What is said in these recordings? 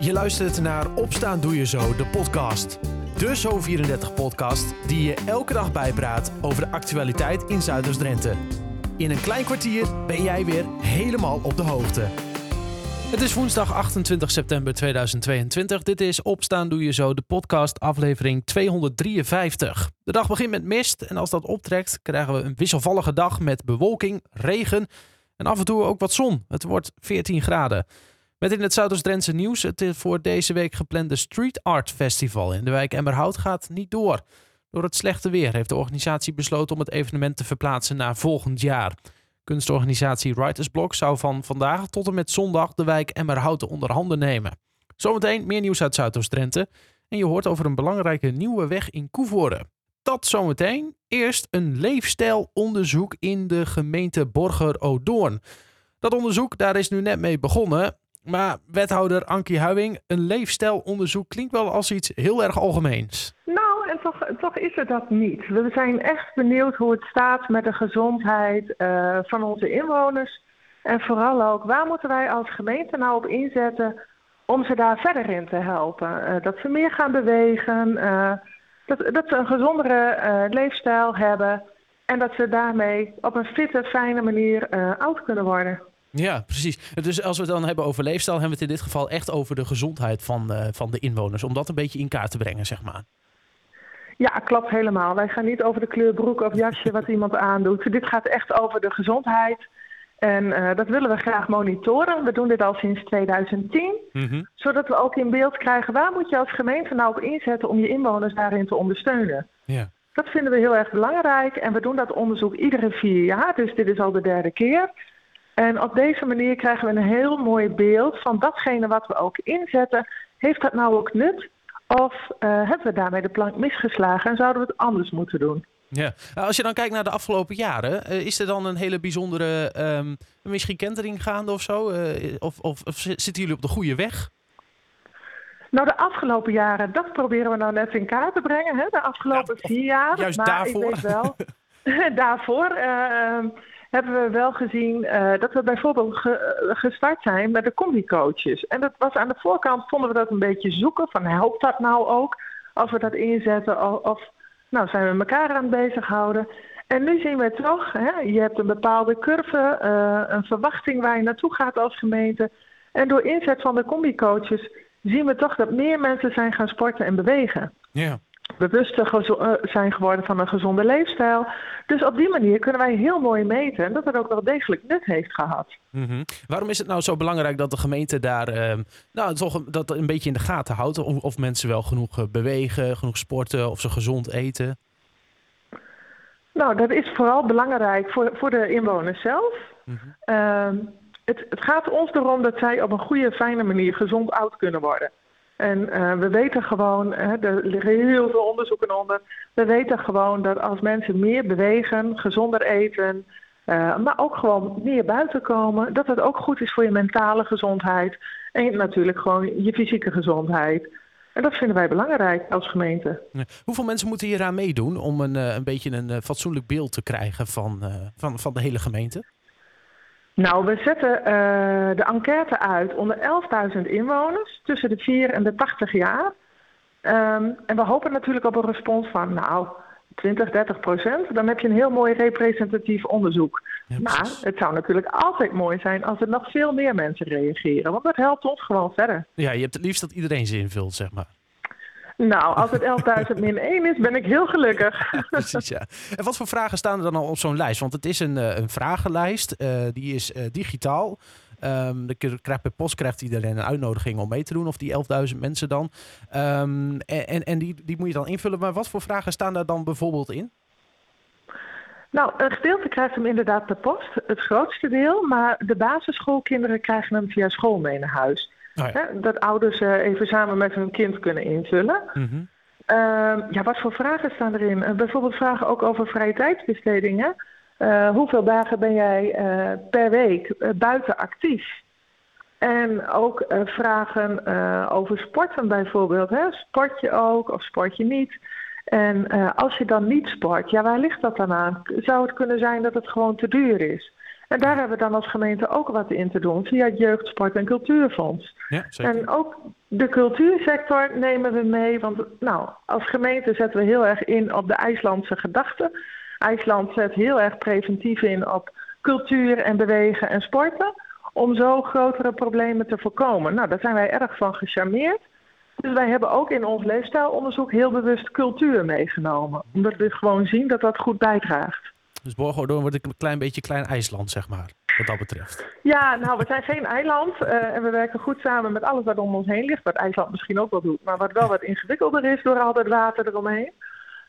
Je luistert naar Opstaan Doe Je Zo, de podcast. De Zo34-podcast die je elke dag bijpraat over de actualiteit in Zuiders-Drenthe. In een klein kwartier ben jij weer helemaal op de hoogte. Het is woensdag 28 september 2022. Dit is Opstaan Doe Je Zo, de podcast aflevering 253. De dag begint met mist en als dat optrekt krijgen we een wisselvallige dag met bewolking, regen en af en toe ook wat zon. Het wordt 14 graden. Met in het Zuidoost-Drentse nieuws het voor deze week geplande Street Art Festival in de wijk Emmerhout gaat niet door. Door het slechte weer heeft de organisatie besloten om het evenement te verplaatsen naar volgend jaar. Kunstorganisatie Writers Block zou van vandaag tot en met zondag de wijk Emmerhout onder handen nemen. Zometeen meer nieuws uit Zuidoost-Drenthe en je hoort over een belangrijke nieuwe weg in Koevoorde. Dat zometeen. Eerst een leefstijlonderzoek in de gemeente Borger-Odoorn. Dat onderzoek, daar is nu net mee begonnen. Maar wethouder Ankie Huijing, een leefstijlonderzoek klinkt wel als iets heel erg algemeens. Nou, en toch, toch is het dat niet. We zijn echt benieuwd hoe het staat met de gezondheid uh, van onze inwoners. En vooral ook, waar moeten wij als gemeente nou op inzetten om ze daar verder in te helpen? Uh, dat ze meer gaan bewegen, uh, dat, dat ze een gezondere leefstijl hebben. En dat ze daarmee op een fitte, fijne manier oud kunnen worden. Ja, precies. Dus als we het dan hebben over leefstijl, hebben we het in dit geval echt over de gezondheid van, uh, van de inwoners. Om dat een beetje in kaart te brengen, zeg maar. Ja, klopt helemaal. Wij gaan niet over de kleur broek of jasje wat iemand aandoet. Dit gaat echt over de gezondheid. En uh, dat willen we graag monitoren. We doen dit al sinds 2010. Mm -hmm. Zodat we ook in beeld krijgen waar moet je als gemeente nou op inzetten om je inwoners daarin te ondersteunen. Ja. Dat vinden we heel erg belangrijk. En we doen dat onderzoek iedere vier jaar. Dus dit is al de derde keer. En op deze manier krijgen we een heel mooi beeld van datgene wat we ook inzetten. Heeft dat nou ook nut? Of uh, hebben we daarmee de plank misgeslagen en zouden we het anders moeten doen? Ja, nou, als je dan kijkt naar de afgelopen jaren, uh, is er dan een hele bijzondere um, misschien kentering gaande of zo? Uh, of, of, of, zitten jullie op de goede weg? Nou, de afgelopen jaren, dat proberen we nou net in kaart te brengen. Hè? De afgelopen ja, vier jaar. Juist maar daarvoor. Ik weet wel, daarvoor hebben we wel gezien uh, dat we bijvoorbeeld ge, gestart zijn met de combi-coaches. En dat was aan de voorkant, vonden we dat een beetje zoeken van helpt dat nou ook als we dat inzetten of, nou zijn we elkaar aan het bezighouden. En nu zien we toch, hè, je hebt een bepaalde curve, uh, een verwachting waar je naartoe gaat als gemeente. En door inzet van de combi-coaches zien we toch dat meer mensen zijn gaan sporten en bewegen. Ja bewuster zijn geworden van een gezonde leefstijl. Dus op die manier kunnen wij heel mooi meten dat het ook wel degelijk nut heeft gehad. Mm -hmm. Waarom is het nou zo belangrijk dat de gemeente daar uh, nou, toch dat een beetje in de gaten houdt? Of, of mensen wel genoeg bewegen, genoeg sporten, of ze gezond eten? Nou, dat is vooral belangrijk voor, voor de inwoners zelf. Mm -hmm. uh, het, het gaat ons erom dat zij op een goede, fijne manier gezond oud kunnen worden. En uh, we weten gewoon, hè, er liggen heel veel onderzoeken onder. We weten gewoon dat als mensen meer bewegen, gezonder eten, uh, maar ook gewoon meer buiten komen, dat het ook goed is voor je mentale gezondheid en natuurlijk gewoon je fysieke gezondheid. En dat vinden wij belangrijk als gemeente. Hoeveel mensen moeten hier aan meedoen om een, een beetje een fatsoenlijk beeld te krijgen van, van, van de hele gemeente? Nou, we zetten uh, de enquête uit onder 11.000 inwoners tussen de 4 en de 80 jaar. Um, en we hopen natuurlijk op een respons van, nou, 20, 30 procent. Dan heb je een heel mooi representatief onderzoek. Ja, maar het zou natuurlijk altijd mooi zijn als er nog veel meer mensen reageren. Want dat helpt ons gewoon verder. Ja, je hebt het liefst dat iedereen ze invult, zeg maar. Nou, als het 11.000 min 1 is, ben ik heel gelukkig. Precies, ja. En wat voor vragen staan er dan al op zo'n lijst? Want het is een, een vragenlijst, uh, die is uh, digitaal. Um, de krijgt per post krijgt iedereen een uitnodiging om mee te doen, of die 11.000 mensen dan. Um, en en die, die moet je dan invullen. Maar wat voor vragen staan daar dan bijvoorbeeld in? Nou, een gedeelte krijgt hem inderdaad per post, het grootste deel. Maar de basisschoolkinderen krijgen hem via school mee naar huis. Oh ja. Hè, dat ouders uh, even samen met hun kind kunnen invullen. Mm -hmm. uh, ja, wat voor vragen staan erin? Uh, bijvoorbeeld vragen ook over vrije tijdsbesteding. Hè? hoeveel dagen ben jij per week buiten actief? En ook vragen over sporten bijvoorbeeld. Hè? Sport je ook of sport je niet? En als je dan niet sport, ja, waar ligt dat dan aan? Zou het kunnen zijn dat het gewoon te duur is? En daar hebben we dan als gemeente ook wat in te doen via het Jeugd, Sport en Cultuurfonds. Ja, zeker. En ook de cultuursector nemen we mee, want nou, als gemeente zetten we heel erg in op de IJslandse gedachte. IJsland zet heel erg preventief in op cultuur en bewegen en sporten, om zo grotere problemen te voorkomen. Nou, daar zijn wij erg van gecharmeerd. Dus wij hebben ook in ons leefstijlonderzoek heel bewust cultuur meegenomen. Omdat we gewoon zien dat dat goed bijdraagt. Dus Borgordoorn wordt een klein beetje klein IJsland, zeg maar, wat dat betreft. Ja, nou, we zijn geen eiland uh, en we werken goed samen met alles wat om ons heen ligt. Wat IJsland misschien ook wel doet, maar wat wel wat ingewikkelder is door al dat water eromheen.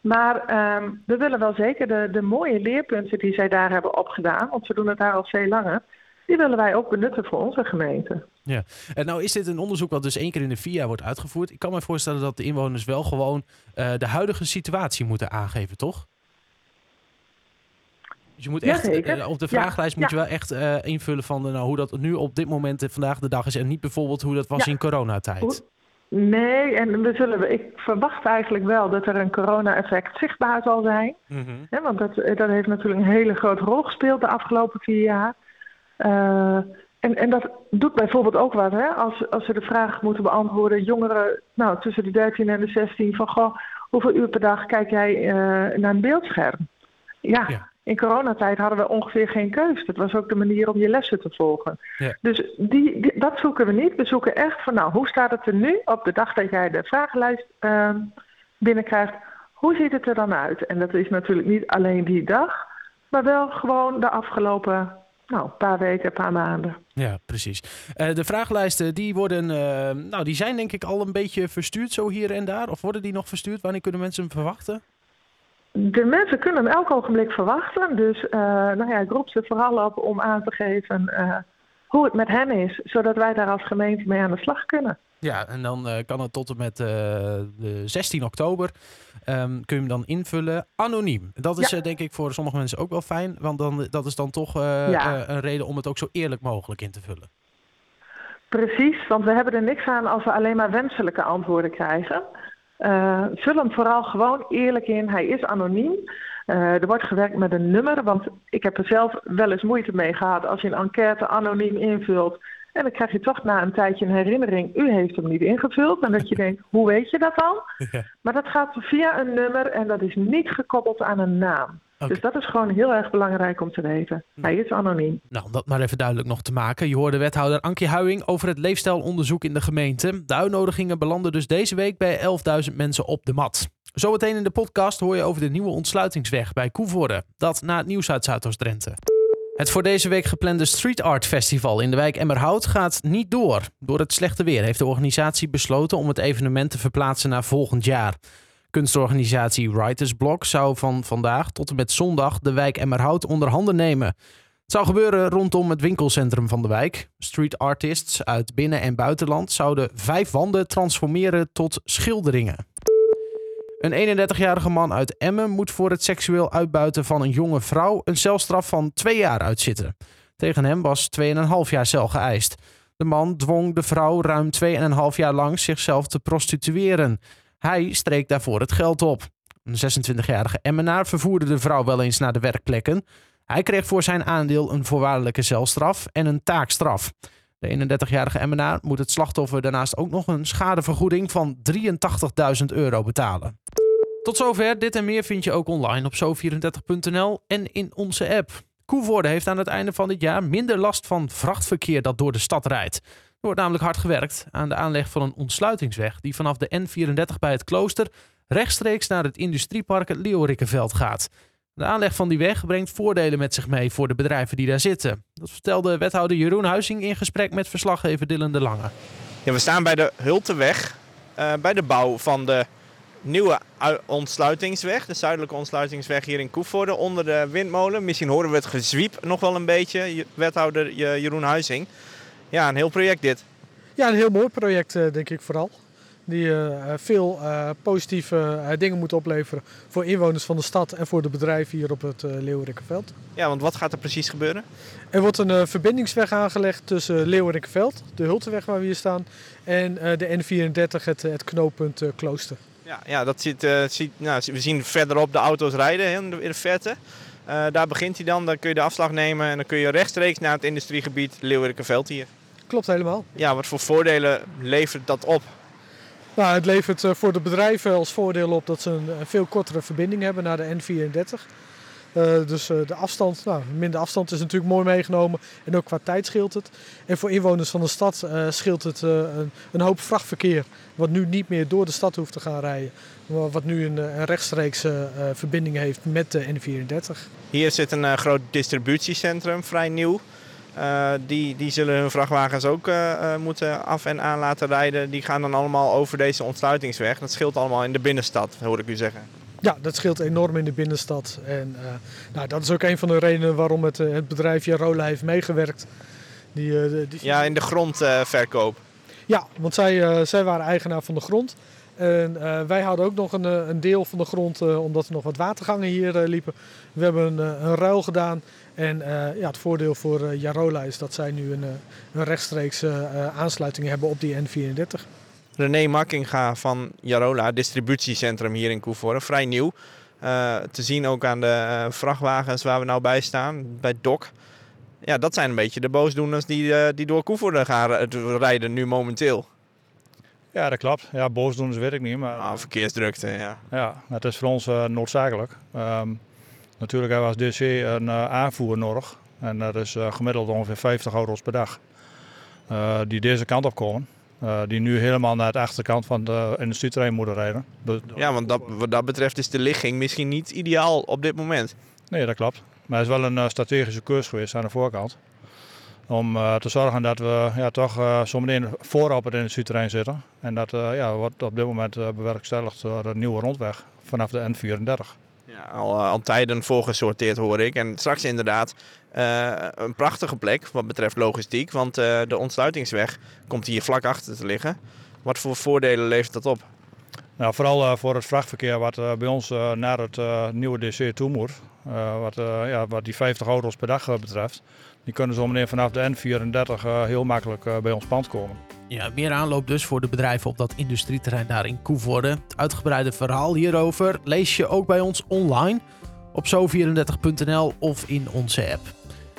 Maar um, we willen wel zeker de, de mooie leerpunten die zij daar hebben opgedaan, want ze doen het daar al veel langer, die willen wij ook benutten voor onze gemeente. Ja, en nou is dit een onderzoek wat dus één keer in de vier jaar wordt uitgevoerd. Ik kan me voorstellen dat de inwoners wel gewoon uh, de huidige situatie moeten aangeven, toch? Dus je moet echt, ja, op de vragenlijst moet je wel echt uh, invullen van nou, hoe dat nu op dit moment vandaag de dag is. En niet bijvoorbeeld hoe dat was in coronatijd. Nee, en we zullen, ik verwacht eigenlijk wel dat er een corona-effect zichtbaar zal zijn. Mm -hmm. want dat, dat heeft natuurlijk een hele grote rol gespeeld de afgelopen vier jaar. Uh, en, en dat doet bijvoorbeeld ook wat, hè? Als, als ze de vraag moeten beantwoorden, jongeren nou, tussen de 13 en de 16, van goh, hoeveel uur per dag kijk jij uh, naar een beeldscherm? Ja, ja, in coronatijd hadden we ongeveer geen keus. Dat was ook de manier om je lessen te volgen. Ja. Dus die, die, dat zoeken we niet. We zoeken echt van, nou, hoe staat het er nu op de dag dat jij de vragenlijst uh, binnenkrijgt? Hoe ziet het er dan uit? En dat is natuurlijk niet alleen die dag, maar wel gewoon de afgelopen nou, een paar weken, een paar maanden. Ja, precies. Uh, de vragenlijsten die worden, uh, nou, die zijn denk ik al een beetje verstuurd zo hier en daar. Of worden die nog verstuurd? Wanneer kunnen mensen hem verwachten? De mensen kunnen hem elk ogenblik verwachten. Dus uh, nou ja, ik roep ze vooral op om aan te geven hoe het met hen is. Zodat wij daar als gemeente mee aan de slag kunnen. Ja, en dan uh, kan het tot en met de 16 oktober um, kun je hem dan invullen anoniem. Dat is ja. denk ik voor sommige mensen ook wel fijn, want dan, dat is dan toch ja. een reden om het ook zo eerlijk mogelijk in te vullen. Precies, want we hebben er niks aan als we alleen maar wenselijke antwoorden krijgen. Vul hem vooral gewoon eerlijk in. Hij is anoniem. er wordt gewerkt met een nummer, want ik heb er zelf wel eens moeite mee gehad als je een enquête anoniem invult en dan krijg je toch na een tijdje een herinnering, u heeft hem niet ingevuld. En dat je denkt, hoe weet je dat dan? Ja. Maar dat gaat via een nummer en dat is niet gekoppeld aan een naam. Okay. Dus dat is gewoon heel erg belangrijk om te weten. Hij is anoniem. Nou, om dat maar even duidelijk nog te maken. Je hoorde wethouder Ankie Huijing over het leefstijlonderzoek in de gemeente. De uitnodigingen belanden dus deze week bij 11.000 mensen op de mat. Zometeen in de podcast hoor je over de nieuwe ontsluitingsweg bij Koevoorde. Dat na het nieuws uit Zuidoost-Drenthe. Het voor deze week geplande Street Art Festival in de wijk Emmerhout gaat niet door. Door het slechte weer heeft de organisatie besloten om het evenement te verplaatsen naar volgend jaar. Kunstorganisatie Writers Block zou van vandaag tot en met zondag de wijk Emmerhout onder handen nemen. Het zou gebeuren rondom het winkelcentrum van de wijk. Street artists uit binnen- en buitenland zouden vijf wanden transformeren tot schilderingen. Een 31-jarige man uit Emmen moet voor het seksueel uitbuiten van een jonge vrouw een celstraf van twee jaar uitzitten. Tegen hem was 2,5 jaar cel geëist. De man dwong de vrouw ruim 2,5 jaar lang zichzelf te prostitueren. Hij streek daarvoor het geld op. Een 26-jarige Emmenaar vervoerde de vrouw wel eens naar de werkplekken. Hij kreeg voor zijn aandeel een voorwaardelijke celstraf en een taakstraf. De 31-jarige Emmenaar moet het slachtoffer daarnaast ook nog een schadevergoeding van 83.000 euro betalen. Tot zover. Dit en meer vind je ook online op zo34.nl en in onze app. Koevoorde heeft aan het einde van dit jaar minder last van vrachtverkeer dat door de stad rijdt. Er wordt namelijk hard gewerkt aan de aanleg van een ontsluitingsweg die vanaf de N34 bij het klooster rechtstreeks naar het industriepark het Leeuwrikkenveld gaat. De aanleg van die weg brengt voordelen met zich mee voor de bedrijven die daar zitten. Dat vertelde wethouder Jeroen Huizing in gesprek met verslaggever Dylan de Lange. Ja, we staan bij de Hulteweg, uh, bij de bouw van de nieuwe ontsluitingsweg, de zuidelijke ontsluitingsweg hier in Koevoorde, onder de windmolen. Misschien horen we het gezwiep nog wel een beetje, wethouder Jeroen Huizing. Ja, een heel project dit. Ja, een heel mooi project eh, denk ik vooral. Die uh, veel uh, positieve dingen moet opleveren voor inwoners van de stad en voor de bedrijven hier op het Leeuwerikkenveld. Ja, want wat gaat er precies gebeuren? Er wordt een verbindingsweg aangelegd tussen Leeuwerikkenveld, de Hulteweg waar we hier staan, en de N34, het, het knooppunt Klooster. Ja, ja dat ziet, ziet, nou, we zien verderop de auto's rijden in de, in de verte. Eh, daar begint hij dan, dan kun je de afslag nemen en dan kun je rechtstreeks naar het industriegebied Leeuwardenveld hier. Klopt helemaal. Ja, wat voor voordelen levert dat op? Nou, het levert eh, voor de bedrijven als voordeel op dat ze een, veel kortere verbinding hebben naar de N34. Uh, dus uh, de afstand, nou, minder afstand is natuurlijk mooi meegenomen. En ook qua tijd scheelt het. En voor inwoners van de stad uh, scheelt het een, een, hoop vrachtverkeer. Wat nu niet meer door de stad hoeft te gaan rijden. Maar wat nu een, een rechtstreekse verbinding heeft met de N34. Hier zit een groot distributiecentrum, vrij nieuw. Die, die zullen hun vrachtwagens ook moeten af en aan laten rijden. Die gaan dan allemaal over deze ontsluitingsweg. Dat scheelt allemaal in de binnenstad, hoor ik u zeggen. Ja, dat scheelt enorm in de binnenstad. En uh, nou, dat is ook een van de redenen waarom het, het bedrijf Jarola heeft meegewerkt. Die, die... Ja, in de grondverkoop. ja, want zij, zij waren eigenaar van de grond. En wij hadden ook nog een, een deel van de grond, omdat er nog wat watergangen hier liepen. We hebben een, een ruil gedaan. En ja, het voordeel voor Jarola is dat zij nu een, een rechtstreekse aansluiting hebben op die N34. René Makkinga van Jarola, distributiecentrum hier in Koevoorde. Vrij nieuw. Te zien ook aan de vrachtwagens waar we nou bij staan, bij DOC. Ja, dat zijn een beetje de boosdoeners die, die door Koevoorde gaan rijden nu momenteel. Ja, dat klopt. Ja, boosdoeners weet ik niet. Maar... Ah, verkeersdrukte, ja. Ja, het is voor ons noodzakelijk. Um, natuurlijk hebben we als DC een aanvoer nodig. En dat is gemiddeld ongeveer 50 auto's per dag. die deze kant op komen. Die nu helemaal naar de achterkant van de industrieterrein moeten rijden. Ja, want dat, wat dat betreft is de ligging misschien niet ideaal op dit moment. Nee, dat klopt. Maar het is wel een strategische keurs geweest aan de voorkant. Om uh, te zorgen dat we ja, toch uh, zometeen voor op het industrieterrein zitten. En dat ja, wordt op dit moment bewerkstelligd door een nieuwe rondweg vanaf de N34. Ja, al, al tijden voorgesorteerd hoor ik. En straks inderdaad een prachtige plek wat betreft logistiek. Want de ontsluitingsweg komt hier vlak achter te liggen. Wat voor voordelen levert dat op? Nou, vooral uh, voor het vrachtverkeer wat bij ons naar het nieuwe DC toe moet. wat, ja, wat die 50 auto's per dag betreft. Die kunnen zo meteen vanaf de N34 heel makkelijk bij ons pand komen. Ja, meer aanloop dus voor de bedrijven op dat industrieterrein daar in Koevoorde. Het uitgebreide verhaal hierover lees je ook bij ons online op zo34.nl of in onze app.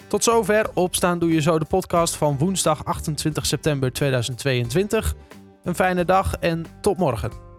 Tot zover. Opstaan doe je zo de podcast van woensdag 28 september 2022. Een fijne dag en tot morgen.